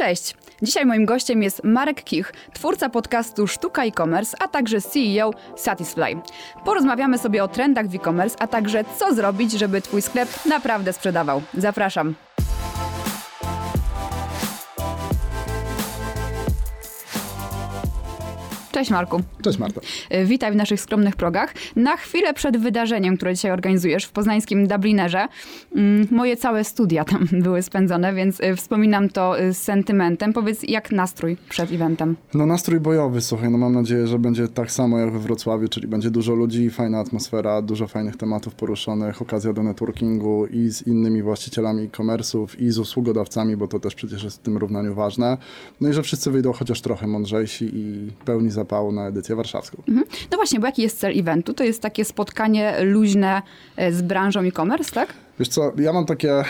Cześć! Dzisiaj moim gościem jest Marek Kich, twórca podcastu Sztuka e-commerce, a także CEO Satisfy. Porozmawiamy sobie o trendach w e-commerce, a także co zrobić, żeby Twój sklep naprawdę sprzedawał. Zapraszam! Cześć Marku. Cześć Marta. Y, witaj w naszych skromnych progach. Na chwilę przed wydarzeniem, które dzisiaj organizujesz w poznańskim Dublinerze, mm, moje całe studia tam były spędzone, więc y, wspominam to y, z sentymentem. Powiedz, jak nastrój przed eventem? No nastrój bojowy, słuchaj, no mam nadzieję, że będzie tak samo jak we Wrocławiu, czyli będzie dużo ludzi, fajna atmosfera, dużo fajnych tematów poruszonych, okazja do networkingu i z innymi właścicielami e-commerce'ów i z usługodawcami, bo to też przecież jest w tym równaniu ważne. No i że wszyscy wyjdą chociaż trochę mądrzejsi i pełni na edycję warszawską. Mhm. No właśnie, bo jaki jest cel eventu? To jest takie spotkanie luźne e, z branżą e-commerce, tak? Wiesz co, ja mam takie e,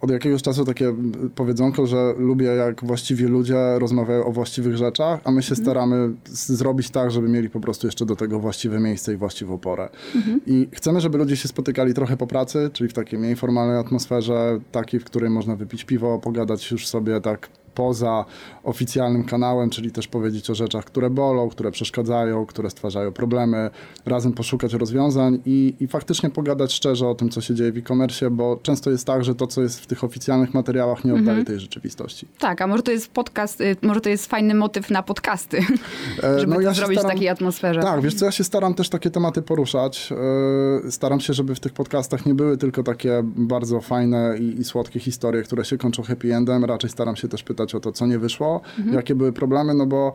od jakiegoś czasu takie powiedzonko, że lubię jak właściwie ludzie rozmawiają o właściwych rzeczach, a my się mhm. staramy zrobić tak, żeby mieli po prostu jeszcze do tego właściwe miejsce i właściwą porę. Mhm. I chcemy, żeby ludzie się spotykali trochę po pracy, czyli w takiej mniej formalnej atmosferze, takiej, w której można wypić piwo, pogadać już sobie tak poza oficjalnym kanałem, czyli też powiedzieć o rzeczach, które bolą, które przeszkadzają, które stwarzają problemy, razem poszukać rozwiązań i, i faktycznie pogadać szczerze o tym, co się dzieje w e-commerce, bo często jest tak, że to, co jest w tych oficjalnych materiałach, nie oddaje mhm. tej rzeczywistości. Tak, a może to jest podcast, y, może to jest fajny motyw na podcasty, e, żeby no, ja zrobić staram, w takiej atmosferze. Tak, wiesz co, ja się staram też takie tematy poruszać. E, staram się, żeby w tych podcastach nie były tylko takie bardzo fajne i, i słodkie historie, które się kończą happy endem. Raczej staram się też pytać o to, co nie wyszło, mhm. jakie były problemy, no bo,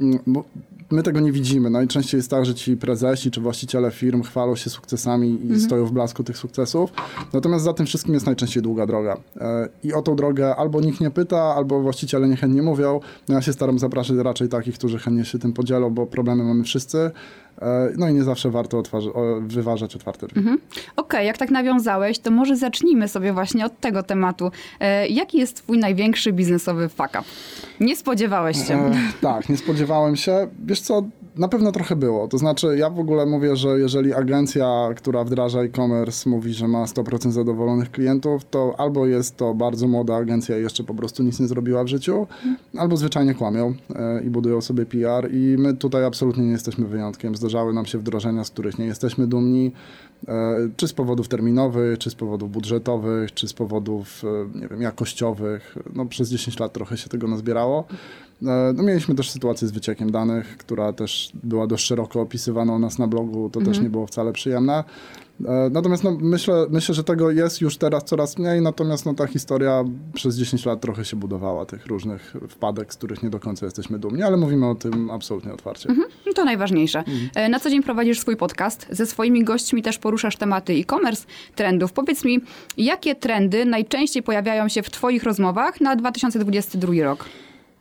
mm, bo my tego nie widzimy. Najczęściej jest tak, że ci prezesi czy właściciele firm chwalą się sukcesami i mhm. stoją w blasku tych sukcesów. Natomiast za tym wszystkim jest najczęściej długa droga. E, I o tą drogę albo nikt nie pyta, albo właściciele niechętnie mówią. No ja się staram zapraszać raczej takich, którzy chętnie się tym podzielą, bo problemy mamy wszyscy. E, no i nie zawsze warto wyważać otwarte drzwi. Mhm. Okej, okay, jak tak nawiązałeś, to może zacznijmy sobie właśnie od tego tematu. E, jaki jest twój największy biznesowy fuck up? Nie spodziewałeś się. E, tak, nie spodziewałem się. Wiesz co, na pewno trochę było. To znaczy, ja w ogóle mówię, że jeżeli agencja, która wdraża e-commerce, mówi, że ma 100% zadowolonych klientów, to albo jest to bardzo młoda agencja i jeszcze po prostu nic nie zrobiła w życiu, albo zwyczajnie kłamią e, i budują sobie PR. I my tutaj absolutnie nie jesteśmy wyjątkiem. Zdarzały nam się wdrożenia, z których nie jesteśmy dumni, czy z powodów terminowych, czy z powodów budżetowych, czy z powodów, e, nie wiem, jakościowych. No, przez 10 lat trochę się tego nazbierało. E, no, mieliśmy też sytuację z wyciekiem danych, która też była dość szeroko opisywana u nas na blogu, to mhm. też nie było wcale przyjemne. E, natomiast no, myślę, myślę, że tego jest już teraz coraz mniej, natomiast no, ta historia przez 10 lat trochę się budowała, tych różnych wpadek, z których nie do końca jesteśmy dumni, ale mówimy o tym absolutnie otwarcie. Mhm, no to najważniejsze. Mhm. E, na co dzień prowadzisz swój podcast, ze swoimi gośćmi też poruszasz tematy e-commerce, trendów. Powiedz mi, jakie trendy najczęściej pojawiają się w Twoich rozmowach na 2022 rok?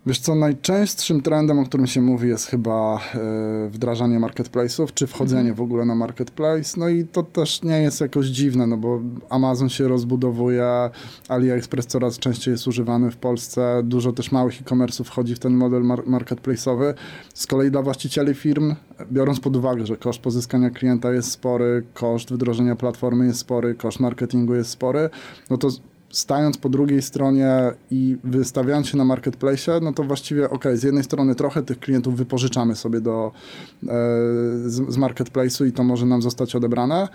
Wiesz co, najczęstszym trendem, o którym się mówi, jest chyba e, wdrażanie marketplace'ów, czy wchodzenie mhm. w ogóle na marketplace. No i to też nie jest jakoś dziwne, no bo Amazon się rozbudowuje, AliExpress coraz częściej jest używany w Polsce, dużo też małych e-commerce'ów wchodzi w ten model mar marketplace'owy. Z kolei dla właścicieli firm, biorąc pod uwagę, że koszt pozyskania klienta jest spory, koszt wdrożenia platformy jest spory, koszt marketingu jest spory, no to stając po drugiej stronie i wystawiając się na marketplace, no to właściwie ok, z jednej strony trochę tych klientów wypożyczamy sobie do, e, z, z marketplace'u i to może nam zostać odebrane.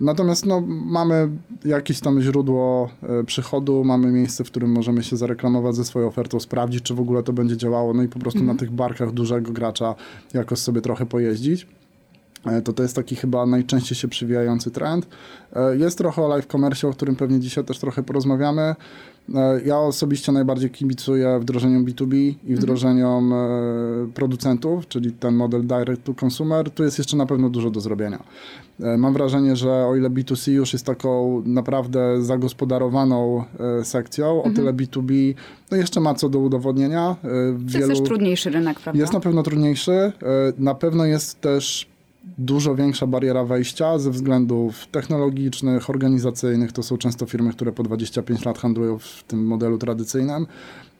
Natomiast no, mamy jakieś tam źródło e, przychodu, mamy miejsce, w którym możemy się zareklamować ze swoją ofertą, sprawdzić, czy w ogóle to będzie działało, no i po prostu mhm. na tych barkach dużego gracza jakoś sobie trochę pojeździć. E, to to jest taki chyba najczęściej się przywijający trend. E, jest trochę o live commerce, o którym pewnie dzisiaj też trochę porozmawiamy. E, ja osobiście najbardziej kibicuję wdrożeniom B2B i mhm. wdrożeniom producentów, czyli ten model direct to consumer. Tu jest jeszcze na pewno dużo do zrobienia. Mam wrażenie, że o ile B2C już jest taką naprawdę zagospodarowaną sekcją, o mhm. tyle B2B no jeszcze ma co do udowodnienia. To jest też trudniejszy rynek, prawda? Jest na pewno trudniejszy. Na pewno jest też dużo większa bariera wejścia ze względów technologicznych, organizacyjnych. To są często firmy, które po 25 lat handlują w tym modelu tradycyjnym.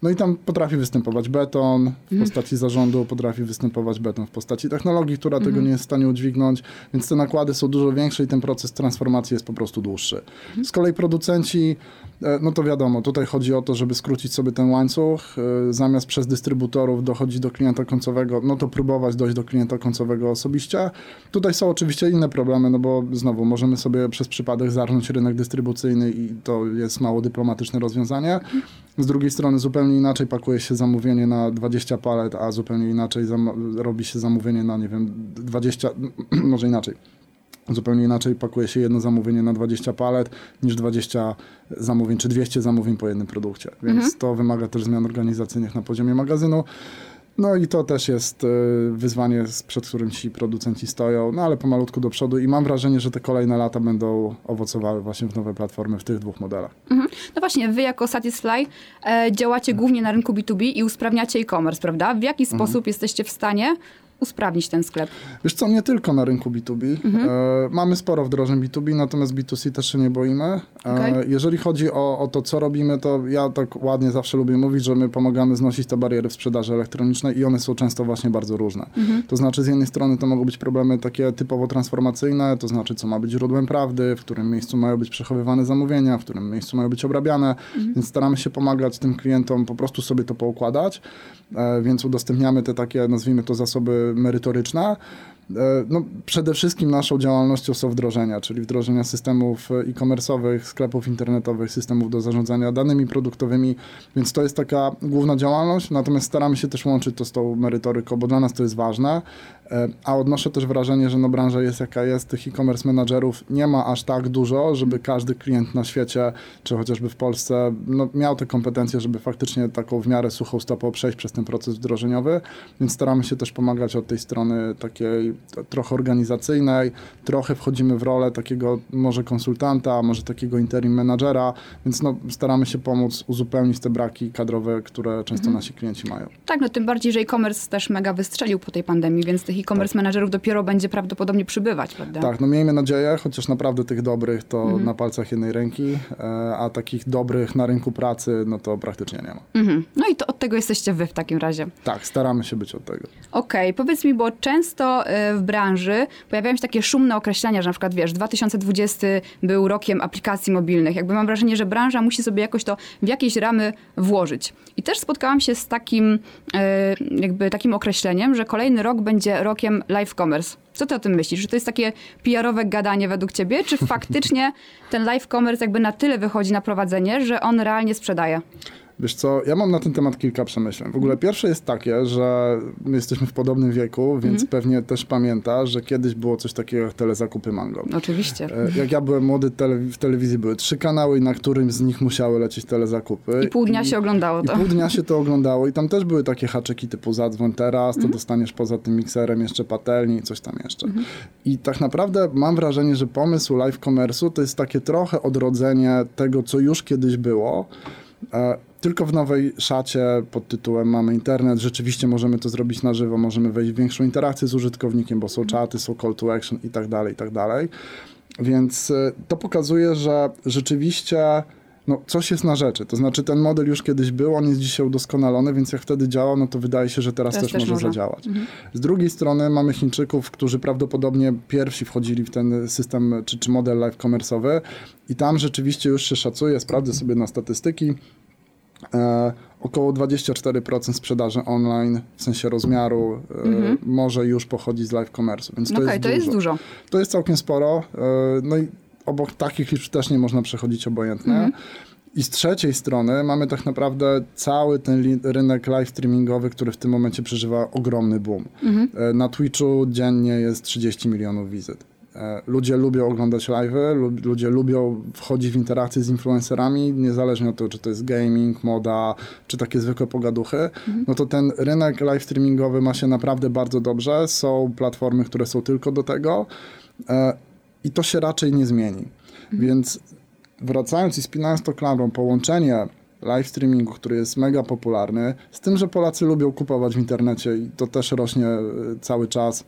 No i tam potrafi występować beton w mhm. postaci zarządu, potrafi występować beton w postaci technologii, która tego mhm. nie jest w stanie udźwignąć, więc te nakłady są dużo większe i ten proces transformacji jest po prostu dłuższy. Mhm. Z kolei producenci, e, no to wiadomo, tutaj chodzi o to, żeby skrócić sobie ten łańcuch, e, zamiast przez dystrybutorów dochodzić do klienta końcowego, no to próbować dojść do klienta końcowego osobiście. Tutaj są oczywiście inne problemy, no bo znowu możemy sobie przez przypadek zarządzić rynek dystrybucyjny i to jest mało dyplomatyczne rozwiązanie. Z drugiej strony zupełnie inaczej pakuje się zamówienie na 20 palet, a zupełnie inaczej robi się zamówienie na, nie wiem, 20, może inaczej. Zupełnie inaczej pakuje się jedno zamówienie na 20 palet niż 20 zamówień, czy 200 zamówień po jednym produkcie. Więc mhm. to wymaga też zmian organizacyjnych na poziomie magazynu. No i to też jest e, wyzwanie, przed którym ci producenci stoją, no ale pomalutku do przodu i mam wrażenie, że te kolejne lata będą owocowały właśnie w nowe platformy w tych dwóch modelach. Mhm. No właśnie, wy jako Satisfy e, działacie głównie na rynku B2B i usprawniacie e-commerce, prawda? W jaki mhm. sposób jesteście w stanie usprawnić ten sklep? Wiesz co, nie tylko na rynku B2B. Mhm. E, mamy sporo wdrożeń B2B, natomiast B2C też się nie boimy. E, okay. Jeżeli chodzi o, o to, co robimy, to ja tak ładnie zawsze lubię mówić, że my pomagamy znosić te bariery w sprzedaży elektronicznej i one są często właśnie bardzo różne. Mhm. To znaczy z jednej strony to mogą być problemy takie typowo transformacyjne, to znaczy co ma być źródłem prawdy, w którym miejscu mają być przechowywane zamówienia, w którym miejscu mają być obrabiane, mhm. więc staramy się pomagać tym klientom po prostu sobie to poukładać, e, więc udostępniamy te takie, nazwijmy to zasoby merytoryczna. E, no, przede wszystkim naszą działalnością są wdrożenia, czyli wdrożenia systemów e-commerce'owych, sklepów internetowych, systemów do zarządzania danymi produktowymi, więc to jest taka główna działalność, natomiast staramy się też łączyć to z tą merytoryką, bo dla nas to jest ważne, e, a odnoszę też wrażenie, że no branża jest jaka jest, tych e-commerce menadżerów nie ma aż tak dużo, żeby każdy klient na świecie, czy chociażby w Polsce, no, miał te kompetencje, żeby faktycznie taką w miarę suchą stopą przejść przez ten proces wdrożeniowy, więc staramy się też pomagać od tej strony takiej trochę organizacyjnej, trochę wchodzimy w rolę takiego może konsultanta, może takiego interim menadżera, więc no, staramy się pomóc uzupełnić te braki kadrowe, które często mhm. nasi klienci mają. Tak, no tym bardziej, że e-commerce też mega wystrzelił po tej pandemii, więc tych e-commerce tak. menadżerów dopiero będzie prawdopodobnie przybywać, prawda? Tak, no miejmy nadzieję, chociaż naprawdę tych dobrych to mhm. na palcach jednej ręki, e, a takich dobrych na rynku pracy, no to praktycznie nie ma. Mhm. No i to od tego jesteście wy w takim razie. Tak, staramy się być od tego. Okej, okay, powiedz mi, bo często w branży pojawiają się takie szumne określenia, że na przykład wiesz, 2020 był rokiem aplikacji mobilnych. Jakby mam wrażenie, że branża musi sobie jakoś to w jakieś ramy włożyć. I też spotkałam się z takim, e, jakby takim określeniem, że kolejny rok będzie rokiem live commerce. Co ty o tym myślisz? Czy to jest takie PR-owe gadanie według ciebie, czy faktycznie ten live commerce jakby na tyle wychodzi na prowadzenie, że on realnie sprzedaje? Wiesz co, ja mam na ten temat kilka przemyśleń. W ogóle pierwsze jest takie, że my jesteśmy w podobnym wieku, więc mm. pewnie też pamiętasz, że kiedyś było coś takiego jak telezakupy Mango. Oczywiście. E, jak ja byłem młody, w telewizji były trzy kanały, na którym z nich musiały lecieć telezakupy. I pół dnia I, się oglądało to. I pół dnia się to oglądało i tam też były takie haczyki typu zadzwoń teraz, to mm. dostaniesz poza tym mikserem jeszcze patelni i coś tam jeszcze. Mm. I tak naprawdę mam wrażenie, że pomysł live commerce'u to jest takie trochę odrodzenie tego, co już kiedyś było, e, tylko w nowej szacie pod tytułem mamy internet, rzeczywiście możemy to zrobić na żywo, możemy wejść w większą interakcję z użytkownikiem, bo są czaty, są call to action i tak dalej, i tak dalej. Więc y, to pokazuje, że rzeczywiście no, coś jest na rzeczy. To znaczy ten model już kiedyś był, on jest dzisiaj udoskonalony, więc jak wtedy działał, no to wydaje się, że teraz, teraz też, też, może zadziałać. Mhm. Z drugiej strony mamy Chińczyków, którzy prawdopodobnie pierwsi wchodzili w ten system czy, czy model live commerce'owy i tam rzeczywiście już się szacuje, sprawdzę sobie na statystyki, E, około 24% sprzedaży online, w sensie rozmiaru, e, mhm. może już pochodzić z live commerce, więc to, okay, jest, to dużo. jest dużo. To jest całkiem sporo. E, no i obok takich liczb też nie można przechodzić obojętnie. Mhm. I z trzeciej strony mamy tak naprawdę cały ten rynek live streamingowy, który w tym momencie przeżywa ogromny boom. Mhm. E, na Twitchu dziennie jest 30 milionów wizyt. E, ludzie lubią oglądać live'y, ludzie lubią wchodzić w interakcje z influencerami, niezależnie od tego, czy to jest gaming, moda, czy takie zwykłe pogaduchy, mhm. no to ten rynek live streamingowy ma się naprawdę bardzo dobrze. Są platformy, które są tylko do tego e, i to się raczej nie zmieni. Mhm. Więc wracając i spinając to klamrą, połączenie live streamingu, który jest mega popularny, z tym, że Polacy lubią kupować w internecie i to też rośnie e, cały czas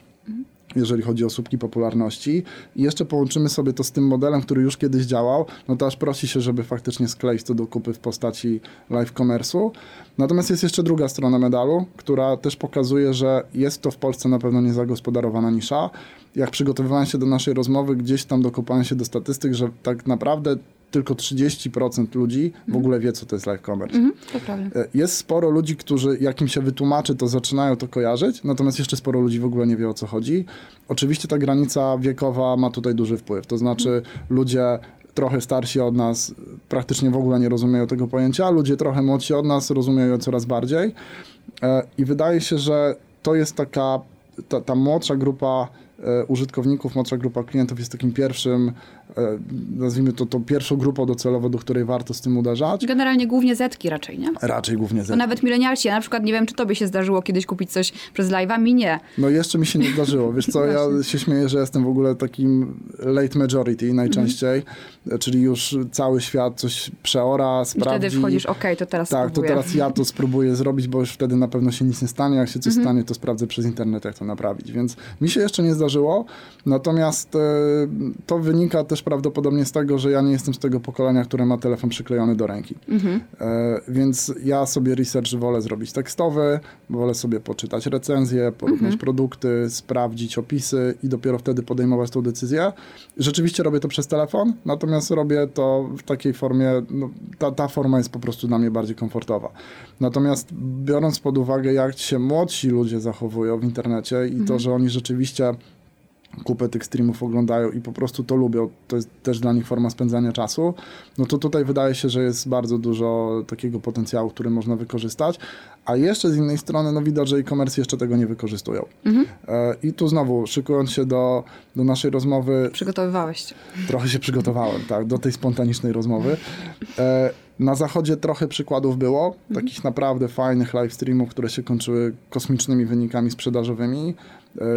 jeżeli chodzi o słupki popularności. I jeszcze połączymy sobie to z tym modelem, który już kiedyś działał, no to aż prosi się, żeby faktycznie skleić to do kupy w postaci live commerce'u. Natomiast jest jeszcze druga strona medalu, która też pokazuje, że jest to w Polsce na pewno niezagospodarowana nisza. Jak przygotowywałem się do naszej rozmowy, gdzieś tam dokopałem się do statystyk, że tak naprawdę tylko 30% ludzi w ogóle wie, co to jest live commerce. Mhm, to prawda. E, Jest sporo ludzi, którzy jak im się wytłumaczy, to zaczynają to kojarzyć, natomiast jeszcze sporo ludzi w ogóle nie wie o co chodzi. Oczywiście ta granica wiekowa ma tutaj duży wpływ, to znaczy ludzie trochę starsi od nas praktycznie w ogóle nie rozumieją tego pojęcia, a ludzie trochę młodsi od nas rozumieją je coraz bardziej. E, I wydaje się, że to jest taka, ta, ta młodsza grupa użytkowników, młodsza grupa klientów jest takim pierwszym, e, nazwijmy to, tą pierwszą grupą docelową, do której warto z tym uderzać. Generalnie głównie zetki raczej, nie? Raczej głównie Bo ze nawet milenialsi, ja na przykład nie wiem, czy tobie się zdarzyło kiedyś kupić coś przez live'a, mi nie. No jeszcze mi się nie zdarzyło. Wiesz co, ja się śmieję, że jestem w ogóle takim late majority najczęściej, czyli już cały świat coś przeora, I sprawdzi. wtedy wchodzisz, okej, to teraz Tak, to spróbuję. teraz ja to spróbuję zrobić, bo już wtedy na pewno się nic nie stanie. Jak się coś stanie, to sprawdzę przez internet, jak to naprawić. Więc mi się jeszcze nie zdarzyło. Natomiast e, to wynika też prawdopodobnie z tego, że ja nie jestem z tego pokolenia, które ma telefon przyklejony do ręki. E, więc ja sobie research wolę zrobić tekstowy, wolę sobie poczytać recenzje, porównać produkty, sprawdzić opisy i dopiero wtedy podejmować tą decyzję. Rzeczywiście robię to przez telefon, natomiast robię to w takiej formie, no, ta, ta forma jest po prostu dla mnie bardziej komfortowa. Natomiast biorąc pod uwagę, jak się młodsi ludzie zachowują w internecie i to, że oni rzeczywiście kupę tych streamów oglądają i po prostu to lubią, to jest też dla nich forma spędzania czasu, no to tutaj wydaje się, że jest bardzo dużo takiego potencjału, który można wykorzystać, a jeszcze z innej strony no widać, że e-commerce jeszcze tego nie wykorzystują. E, I tu znowu, szykując się do, do naszej rozmowy, Przygotowywałeś się. trochę się przygotowałem, tak, do tej spontanicznej rozmowy. E, na zachodzie trochę przykładów było, takich naprawdę fajnych live streamów, które się kończyły kosmicznymi wynikami sprzedażowymi,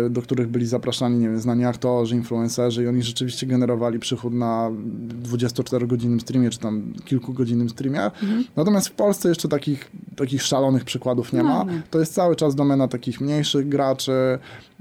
do których byli zapraszani, nie wiem, znani aktorzy, influencerzy i oni rzeczywiście generowali przychód na 24-godzinnym streamie, czy tam kilkugodzinnym streamie. Natomiast w Polsce jeszcze takich, takich szalonych przykładów nie No, ma. nie. To jest cały czas domena takich mniejszych graczy,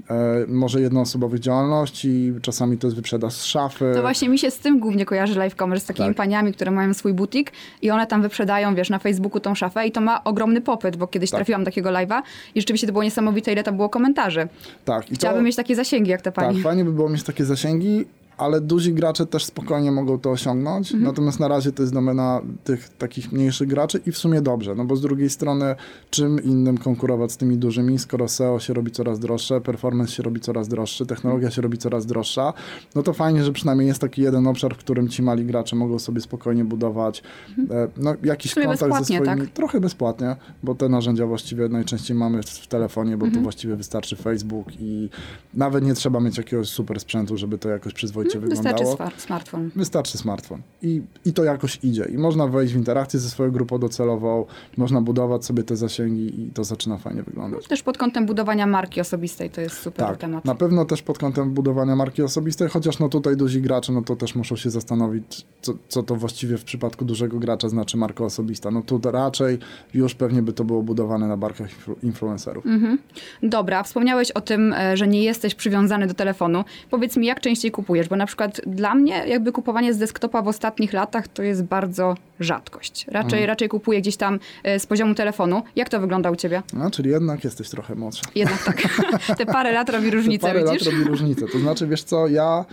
e, może jednoosobowych działalności, czasami to jest wyprzedaż z szafy. To właśnie mi się z tym głównie kojarzy live commerce, z takimi Tak. paniami, które mają swój butik i one tam wyprzedają, wiesz, na Facebooku tą szafę i to ma ogromny popyt, bo kiedyś Tak. trafiłam takiego live'a i rzeczywiście to było niesamowite, ile tam było komentarzy. Tak, i Chciałabym to, mieć takie zasięgi jak tak, pani. fajnie by było mieć takie zasięgi, ale duzi gracze też spokojnie mogą to osiągnąć. Mhm. Natomiast na razie to jest domena tych takich mniejszych graczy i w sumie dobrze, no bo z drugiej strony czym innym konkurować z tymi dużymi, skoro SEO się robi coraz droższe, performance się robi coraz droższy, technologia się robi coraz droższa, no to fajnie, że przynajmniej jest taki jeden obszar, w którym ci mali gracze mogą sobie spokojnie budować e, no, jakiś kontakt ze swoimi... tak? Trochę bezpłatnie, bo te narzędzia właściwie najczęściej mamy w, w telefonie, bo Mhm. to właściwie wystarczy Facebook i nawet nie trzeba mieć jakiegoś super sprzętu, żeby to jakoś przyzwoicie Wystarczy wyglądało. swar- smartfon. Wystarczy smartfon. I, I to jakoś idzie. I można wejść w interakcję ze swoją grupą docelową, można budować sobie te zasięgi i to zaczyna fajnie wyglądać. Też pod kątem budowania marki osobistej to jest super Tak, temat. na pewno też pod kątem budowania marki osobistej, chociaż no tutaj duzi gracze, no to też muszą się zastanowić, co, co to właściwie w przypadku dużego gracza znaczy marka osobista. No tu to raczej już pewnie by to było budowane na barkach influ- influencerów. Mhm. Dobra, wspomniałeś o tym, e, że nie jesteś przywiązany do telefonu. Powiedz mi, jak częściej kupujesz? Bo na przykład dla mnie jakby kupowanie z desktopa w ostatnich latach to jest bardzo rzadkość. Raczej, Mhm. raczej kupuję gdzieś tam e, z poziomu telefonu. Jak to wygląda u ciebie? No, czyli jednak jesteś trochę młodsza. Jednak tak. Te parę lat robi różnicę, Parę widzisz? lat robi różnicę. To znaczy, wiesz co, ja,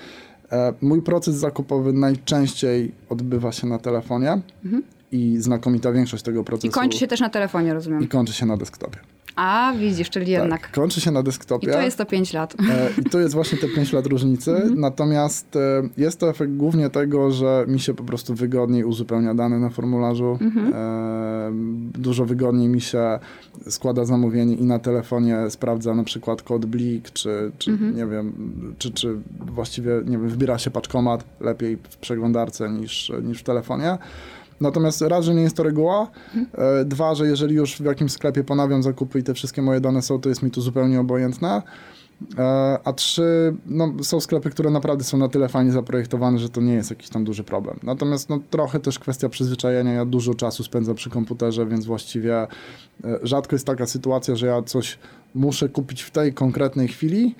e, mój proces zakupowy najczęściej odbywa się na telefonie i znakomita większość tego procesu... Mhm. I kończy się też na telefonie, i rozumiem. kończy się na desktopie. A, widzisz, czyli jednak. Tak, kończy się na I desktopie. to jest to 5 lat. E, I to jest właśnie te 5 lat różnicy. Mhm. Natomiast e, jest to efekt głównie tego, że mi się po prostu wygodniej uzupełnia dane na formularzu. Mhm. E, dużo wygodniej mi się składa zamówienie i na telefonie sprawdza na przykład kod blik, czy, czy Mhm. nie wiem, czy, czy właściwie nie wiem, wbiera się paczkomat lepiej w przeglądarce niż, niż w telefonie. Natomiast raz, że nie jest to reguła, e, dwa, że jeżeli już w jakimś sklepie ponawiam zakupy i te wszystkie moje dane są, to jest mi to zupełnie obojętne. E, A trzy, no, są sklepy, które naprawdę są na tyle fajnie zaprojektowane, że to nie jest jakiś tam duży problem. Natomiast no, trochę też kwestia przyzwyczajenia. Ja dużo czasu spędzam przy komputerze, więc właściwie e, rzadko jest taka sytuacja, że ja coś muszę kupić w tej konkretnej chwili.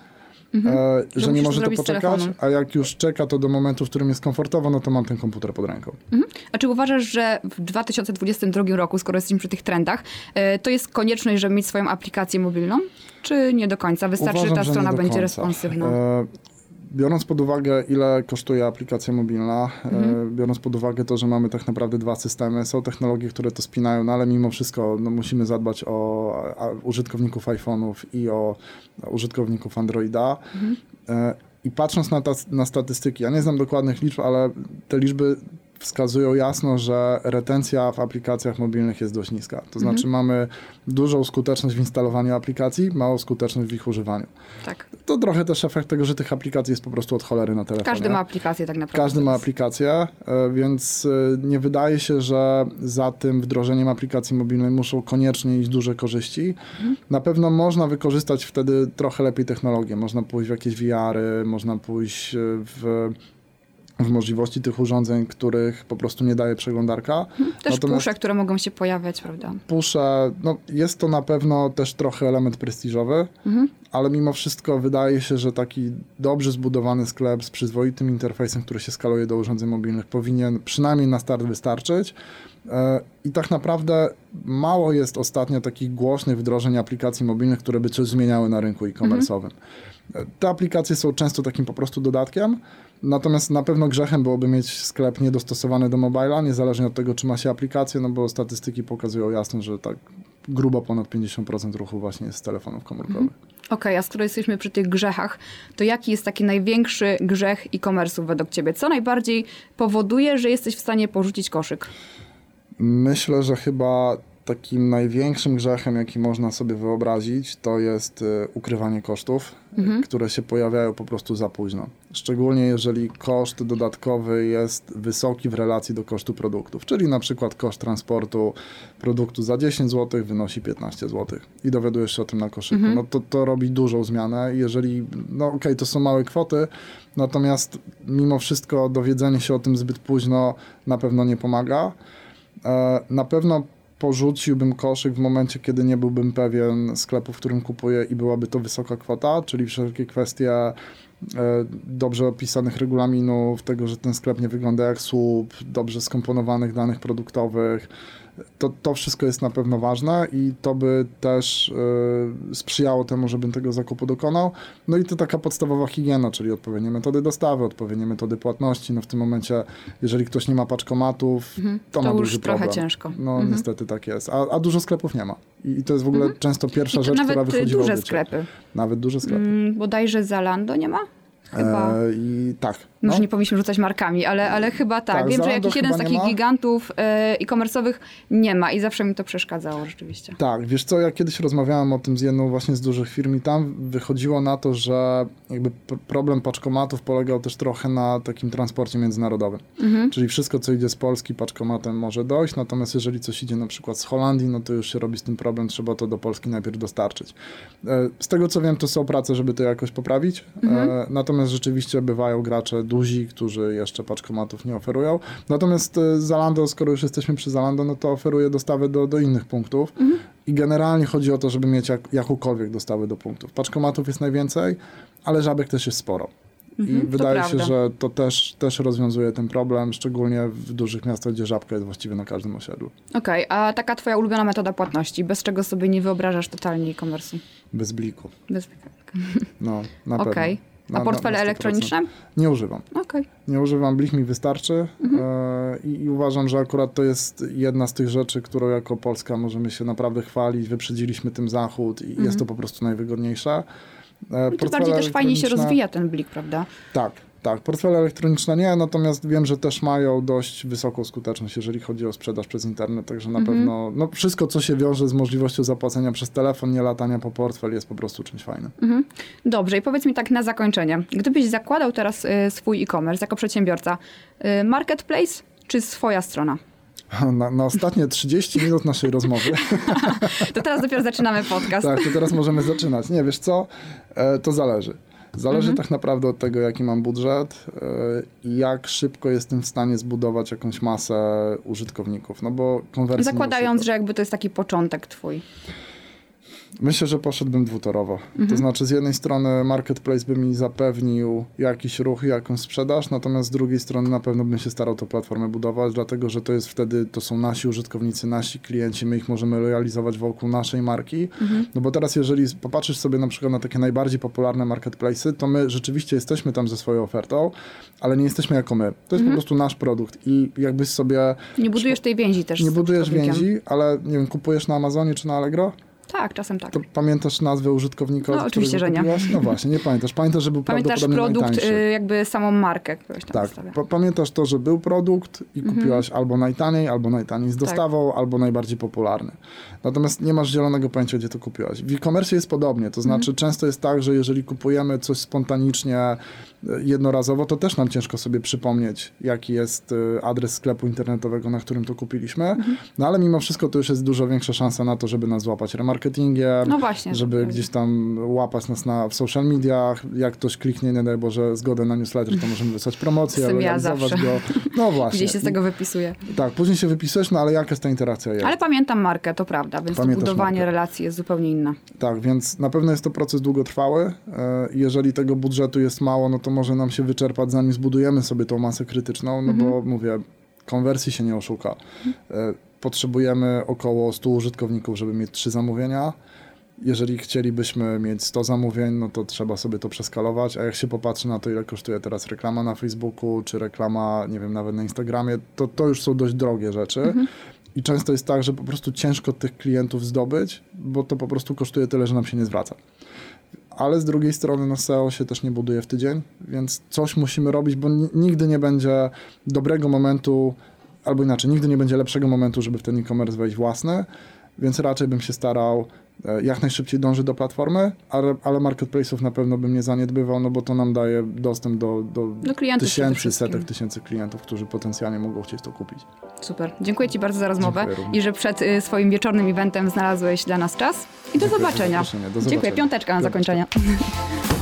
Mhm. e, że, że nie może to poczekać, a jak już czeka to do momentu, w którym jest komfortowo, no to mam ten komputer pod ręką. Mhm. A czy uważasz, że w 2022 roku, skoro jesteśmy przy tych trendach, e, to jest konieczność, żeby mieć swoją aplikację mobilną? Czy nie do końca? Wystarczy, Uważam, że ta strona że będzie responsywna? E, biorąc pod uwagę, ile kosztuje aplikacja mobilna, e, mhm. biorąc pod uwagę to, że mamy tak naprawdę dwa systemy, są technologie, które to spinają, no ale mimo wszystko no, musimy zadbać o użytkowników iPhone'ów i o użytkowników Androida. Mhm. E, I patrząc na, ta, na statystyki, ja nie znam dokładnych liczb, ale te liczby wskazują jasno, że retencja w aplikacjach mobilnych jest dość niska. To znaczy mhm. mamy dużą skuteczność w instalowaniu aplikacji, małą skuteczność w ich używaniu. Tak. To trochę też efekt tego, że tych aplikacji jest po prostu od cholery na telefonie. Każdy ma aplikację tak naprawdę. Każdy ma aplikację, e, więc e, nie wydaje się, że za tym wdrożeniem aplikacji mobilnej muszą koniecznie iść duże korzyści. Mhm. Na pewno można wykorzystać wtedy trochę lepiej technologię. Można pójść w jakieś VR-y, można pójść e, w w możliwości tych urządzeń, których po prostu nie daje przeglądarka. Mhm. Też Natomiast pusze, które mogą się pojawiać, prawda? Pusze, no jest to na pewno też trochę element prestiżowy, mhm. ale mimo wszystko wydaje się, że taki dobrze zbudowany sklep z przyzwoitym interfejsem, który się skaluje do urządzeń mobilnych, powinien przynajmniej na start wystarczyć. E, I tak naprawdę mało jest ostatnio takich głośnych wdrożeń aplikacji mobilnych, które by coś zmieniały na rynku e-commerce'owym. Mhm. Te aplikacje są często takim po prostu dodatkiem, Natomiast na pewno grzechem byłoby mieć sklep niedostosowany do mobila, niezależnie od tego, czy ma się aplikację, no bo statystyki pokazują jasno, że tak grubo ponad 50% ruchu właśnie jest z telefonów komórkowych. Mhm. Okej, okay, a skoro jesteśmy przy tych grzechach, to jaki jest taki największy grzech e-commerce'u według ciebie? Co najbardziej powoduje, że jesteś w stanie porzucić koszyk? Myślę, że chyba takim największym grzechem, jaki można sobie wyobrazić, to jest y, ukrywanie kosztów, mhm. które się pojawiają po prostu za późno. Szczególnie jeżeli koszt dodatkowy jest wysoki w relacji do kosztu produktów, czyli na przykład koszt transportu produktu za 10 zł wynosi 15 zł i dowiadujesz się o tym na koszyku. Mhm. No to, to robi dużą zmianę. Jeżeli, no okej, okay, to są małe kwoty, natomiast mimo wszystko dowiedzenie się o tym zbyt późno na pewno nie pomaga. E, na pewno porzuciłbym koszyk w momencie, kiedy nie byłbym pewien sklepu, w którym kupuję i byłaby to wysoka kwota, czyli wszelkie kwestie e, dobrze opisanych regulaminów, tego, że ten sklep nie wygląda jak słup, dobrze skomponowanych danych produktowych, to, to wszystko jest na pewno ważne i to by też y, sprzyjało temu, żebym tego zakupu dokonał. No i to taka podstawowa higiena, czyli odpowiednie metody dostawy, odpowiednie metody płatności. No w tym momencie, jeżeli ktoś nie ma paczkomatów, mhm. to, to ma duży problem. trochę ciężko. No mhm. niestety tak jest. A, a, dużo sklepów nie ma. I, I, to jest w ogóle mhm. często pierwsza rzecz, która wychodzi duże sklepy. Nawet duże sklepy. Mm, bodajże Zalando nie ma? Chyba. E, I tak. Może no. nie powinniśmy rzucać markami, ale, ale chyba tak. tak Wiem, że jakiś jeden z takich gigantów e, e-commerce'owych nie ma i zawsze mi to przeszkadzało rzeczywiście. Tak, wiesz co, ja kiedyś rozmawiałem o tym z jedną właśnie z dużych firm i tam wychodziło na to, że jakby problem paczkomatów polegał też trochę na takim transporcie międzynarodowym. Mhm. Czyli wszystko, co idzie z Polski paczkomatem może dojść, natomiast jeżeli coś idzie na przykład z Holandii, no to już się robi z tym problem, trzeba to do Polski najpierw dostarczyć. E, z tego co wiem, to są prace, żeby to jakoś poprawić, mhm. E, natomiast rzeczywiście bywają gracze duzi, którzy jeszcze paczkomatów nie oferują. Natomiast e, Zalando, skoro już jesteśmy przy Zalando, no to oferuje dostawy do, do innych punktów. Mhm. I generalnie chodzi o to, żeby mieć jak, jakąkolwiek dostawę do punktów. Paczkomatów jest najwięcej, ale żabek też jest sporo. I mhm, wydaje się, że to też, też rozwiązuje ten problem, szczególnie w dużych miastach, gdzie żabka jest właściwie na każdym osiedlu. Okej, okay, a taka twoja ulubiona metoda płatności, bez czego sobie nie wyobrażasz totalnie e-commerce'u? Bez bliku. Bez bliku. No, na okay. pewno. A portfele elektroniczne? Nie używam. Okay. Nie używam, Blich mi wystarczy mhm. e, i, uważam, że akurat to jest jedna z tych rzeczy, którą jako Polska możemy się naprawdę chwalić. Wyprzedziliśmy tym Zachód i mhm. jest to po prostu najwygodniejsze. E, bardziej też fajnie się rozwija ten Blik, prawda? Tak, tak, portfele elektroniczne nie, natomiast wiem, że też mają dość wysoką skuteczność, jeżeli chodzi o sprzedaż przez internet, także na mhm. pewno no, wszystko, co się wiąże z możliwością zapłacenia przez telefon, nie latania po portfel jest po prostu czymś fajnym. Mhm. Dobrze i powiedz mi tak na zakończenie, gdybyś zakładał teraz y, swój e-commerce jako przedsiębiorca, y, marketplace czy swoja strona? Na, na, ostatnie 30 minut naszej rozmowy. to teraz dopiero zaczynamy podcast. tak, to teraz możemy zaczynać. Nie, wiesz co? E, to zależy. Zależy mhm. tak naprawdę od tego, jaki mam budżet e, i jak szybko jestem w stanie zbudować jakąś masę użytkowników, no bo konwersja... Zakładając, że jakby to jest taki początek twój. Myślę, że poszedłbym dwutorowo. Mhm. To znaczy, z jednej strony marketplace by mi zapewnił jakiś ruch, jakąś sprzedaż, natomiast z drugiej strony na pewno bym się starał tę platformę budować, dlatego że to jest wtedy, to są nasi użytkownicy, nasi klienci, my ich możemy realizować wokół naszej marki. Mhm. No bo teraz, jeżeli popatrzysz sobie na przykład na takie najbardziej popularne marketplace'y, to my rzeczywiście jesteśmy tam ze swoją ofertą, ale nie jesteśmy jako my. To jest po prostu nasz produkt i jakbyś sobie Nie budujesz tej więzi też nie budujesz więzi, ale nie wiem, kupujesz na Amazonie czy na Allegro? Tak, czasem tak. To pamiętasz nazwę użytkownika? No, oczywiście, że nie. kupiłaś? No właśnie, nie pamiętasz. Pamiętasz, że był Pamiętasz produkt, najtańszy. y, jakby samą markę, Tak, pa- pamiętasz to, że był produkt i Mhm. kupiłaś albo najtaniej, albo najtaniej z Tak. dostawą, albo najbardziej popularny. Natomiast nie masz zielonego pojęcia, gdzie to kupiłaś. W e-commerce jest podobnie, to znaczy Mhm. często jest tak, że jeżeli kupujemy coś spontanicznie, e, jednorazowo, to też nam ciężko sobie przypomnieć, jaki jest e, adres sklepu internetowego, na którym to kupiliśmy. Mhm. No ale mimo wszystko to już jest dużo większa szansa na to, żeby nas złapać remarketingiem, No właśnie. żeby tak. gdzieś tam łapać nas na, w social mediach. Jak ktoś kliknie, nie daj Boże, zgodę na newsletter, to możemy wysłać promocję, Jestem ja zawsze. go. No właśnie. Gdzieś się z tego wypisuje. Tak, później się wypisujesz, no ale jaka jest ta interakcja jest? Ale pamiętam markę, to prawda, więc to Pamiętasz budowanie markę. relacji jest zupełnie inne. Tak, więc na pewno jest to proces długotrwały. E, Jeżeli tego budżetu jest mało, no to może nam się wyczerpać, zanim zbudujemy sobie tą masę krytyczną, no bo mówię, konwersji się nie oszuka. E, Potrzebujemy około 100 użytkowników, żeby mieć trzy zamówienia. Jeżeli chcielibyśmy mieć 100 zamówień, no to trzeba sobie to przeskalować, a jak się popatrzy na to, ile kosztuje teraz reklama na Facebooku, czy reklama, nie wiem, nawet na Instagramie, to to już są dość drogie rzeczy. I często jest tak, że po prostu ciężko tych klientów zdobyć, bo to po prostu kosztuje tyle, że nam się nie zwraca. Ale z drugiej strony no SEO się też nie buduje w tydzień, więc coś musimy robić, bo ni- nigdy nie będzie dobrego momentu, albo inaczej, nigdy nie będzie lepszego momentu, żeby w ten e-commerce wejść własny, więc raczej bym się starał e, jak najszybciej dążyć do platformy, ale, ale marketplace'ów na pewno bym nie zaniedbywał, no bo to nam daje dostęp do, do Do tysięcy, setek tysięcy klientów, którzy potencjalnie mogą chcieć to kupić. Super. Dziękuję Ci bardzo za rozmowę Dziękuję i że przed y, swoim wieczornym eventem znalazłeś dla nas czas. I do Dziękuję zobaczenia. Do Dziękuję. zobaczenia. Piąteczka na Piąteczka. zakończenie.